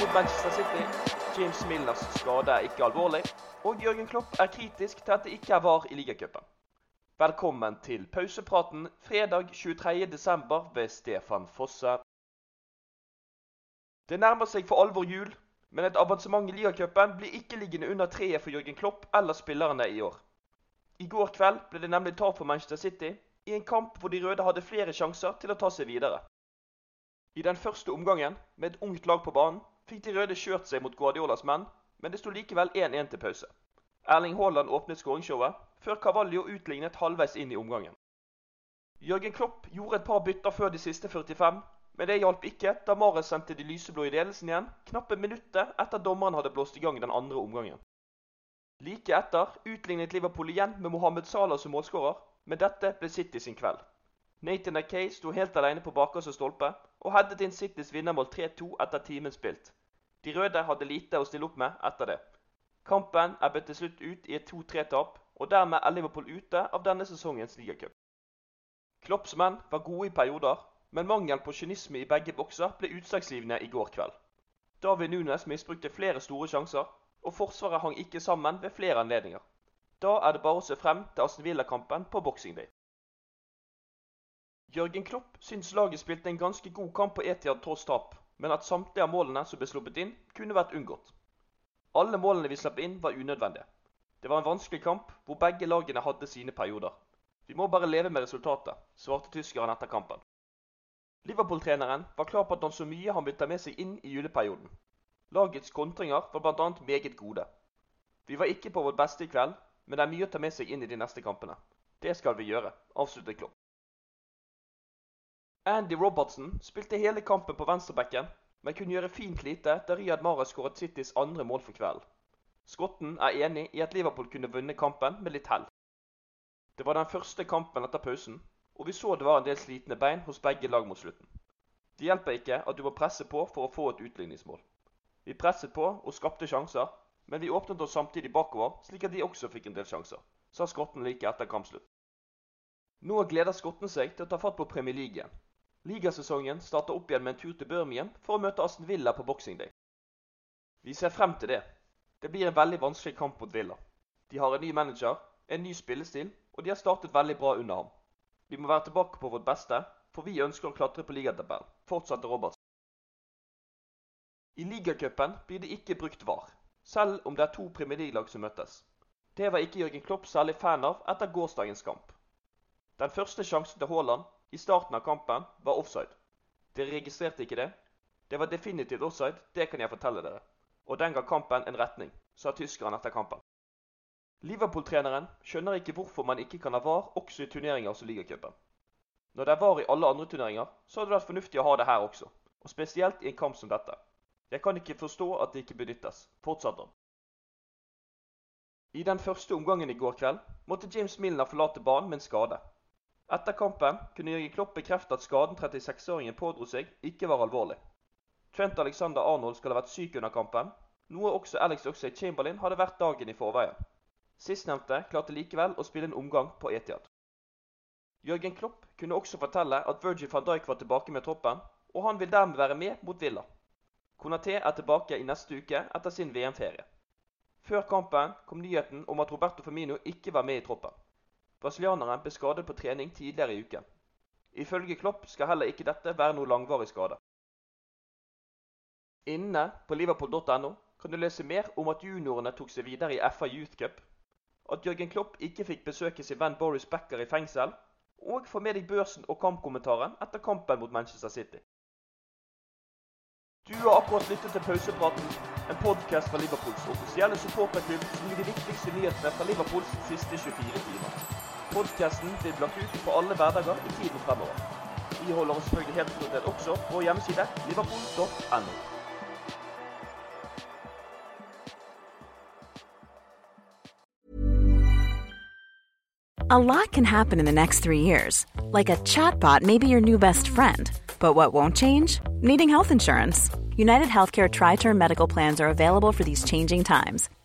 Mot Manchester City. James Milners skade er ikke alvorlig. Og Jørgen Klopp er kritisk til at det ikke er VAR i ligacupen. Velkommen til pausepraten fredag 23.12. ved Stefan Fosse. Det nærmer seg for alvor jul, men et avansement i ligacupen blir ikke liggende under treet for Jørgen Klopp eller spillerne i år. I går kveld ble det nemlig tap for Manchester City i en kamp hvor de røde hadde flere sjanser til å ta seg videre. I den første omgangen, med et ungt lag på banen, fikk de røde kjørt seg mot Guardiolas menn, men det sto likevel 1-1 til pause. Erling Haaland åpnet skåringsshowet, før Cavallo utlignet halvveis inn i omgangen. Jørgen Klopp gjorde et par bytter før de siste 45, men det hjalp ikke da Mares sendte de lyseblå i ledelsen igjen, knappe minuttet etter dommeren hadde blåst i gang den andre omgangen. Like etter utlignet Liverpool igjen med Mohammed Salah som målskårer, men dette ble City sin kveld. Nathan Akay sto helt alene på bakerste stolpe og headet inn Citys vinnermål 3-2 etter timen spilt. De røde hadde lite å stille opp med etter det. Kampen er bøtt til slutt ut i et 2-3-tap, og dermed er Liverpool ute av denne sesongens ligacup. Klopps menn var gode i perioder, men mangel på kynisme i begge bokser ble utslagsgivende i går kveld. David Nunes misbrukte flere store sjanser, og Forsvaret hang ikke sammen ved flere anledninger. Da er det bare å se frem til Aston Villa-kampen på Boxing. Jørgen Klopp syns laget spilte en ganske god kamp på Etiad tross tap, men at samtlige av målene som ble sluppet inn, kunne vært unngått. Alle målene vi slapp inn, var unødvendige. Det var en vanskelig kamp, hvor begge lagene hadde sine perioder. Vi må bare leve med resultatet, svarte tyskeren etter kampen. Liverpool-treneren var klar på at han så mye han ville ta med seg inn i juleperioden. Lagets kontringer var bl.a. meget gode. Vi var ikke på vårt beste i kveld, men det er mye å ta med seg inn i de neste kampene. Det skal vi gjøre, avsluttet Klopp. Andy Robertson spilte hele kampen på venstrebekken, men kunne gjøre fint lite da Riyad Mahrez skåret Citys andre mål for kvelden. Skotten er enig i at Liverpool kunne vunnet kampen med litt hell. Det var den første kampen etter pausen, og vi så det var en del slitne bein hos begge lag mot slutten. Det hjelper ikke at du må presse på for å få et utligningsmål. Vi presset på og skapte sjanser, men vi åpnet oss samtidig bakover, slik at de også fikk en del sjanser, sa skotten like etter kampslutt. Nå gleder skotten seg til å ta fatt på Premier League igjen. Ligasesongen starter opp igjen med en tur til Birmingham for å møte Aston Villa på Boxing Day. Vi ser frem til det. Det blir en veldig vanskelig kamp mot Villa. De har en ny manager, en ny spillestil, og de har startet veldig bra under ham. Vi må være tilbake på vårt beste, for vi ønsker å klatre på ligatabellen, fortsatte Robertsen. I ligacupen blir det ikke brukt VAR, selv om det er to Premier League-lag som møtes. Det var ikke Jørgen Klopp særlig fan av etter gårsdagens kamp. Den første sjansen til Haaland i starten av kampen var offside. Dere registrerte ikke det? Det var definitivt offside, det kan jeg fortelle dere. Og den ga kampen en retning, sa tyskeren etter kampen. Liverpool-treneren skjønner ikke hvorfor man ikke kan ha VAR også i turneringer som ligacupen. Når det er VAR i alle andre turneringer, så hadde det vært fornuftig å ha det her også. Og spesielt i en kamp som dette. Jeg kan ikke forstå at det ikke benyttes, fortsatte han. I den første omgangen i går kveld måtte James Milner forlate banen med en skade. Etter kampen kunne Jørgen Klopp bekrefte at skaden 36-åringen pådro seg, ikke var alvorlig. Trent Alexander Arnold skal ha vært syk under kampen, noe også Alex Oxlade Chamberlain hadde vært dagen i forveien. Sistnevnte klarte likevel å spille en omgang på Etiad. Jørgen Klopp kunne også fortelle at Virgil van Dijk var tilbake med troppen, og han vil dermed være med mot Villa. Konaté er tilbake i neste uke etter sin VM-ferie. Før kampen kom nyheten om at Roberto Firmino ikke var med i troppen. Brasilianeren ble skadet på trening tidligere i uken. Ifølge Klopp skal heller ikke dette være noe langvarig skade. Inne på liverpool.no kan du lese mer om at juniorene tok seg videre i FA Youth Cup, at Jørgen Klopp ikke fikk besøke sin venn Boris Becker i fengsel, og få med deg børsen og kampkommentaren etter kampen mot Manchester City. Du har akkurat lyttet til Pausepraten, en podkast fra Liverpools offisielle supporterklubb som gir de viktigste nyhetene fra Liverpools siste 24 timer. Podkasten ut på alle hverdager i tiden fremover. Vi holder oss selvfølgelig helt oppdatert også på hjemmeside liverpool.no. A lot can happen in the next three years. Like a chatbot may be your new best friend. But what won't change? Needing health insurance. United Healthcare Tri Term Medical Plans are available for these changing times.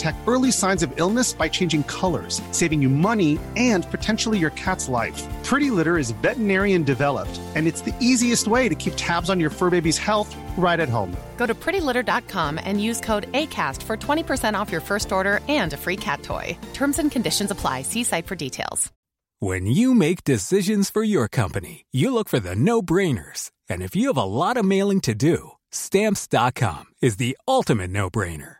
detect early signs of illness by changing colors, saving you money and potentially your cat's life. Pretty Litter is veterinarian developed, and it's the easiest way to keep tabs on your fur baby's health right at home. Go to prettylitter.com and use code ACAST for 20% off your first order and a free cat toy. Terms and conditions apply. See site for details. When you make decisions for your company, you look for the no brainers. And if you have a lot of mailing to do, stamps.com is the ultimate no brainer.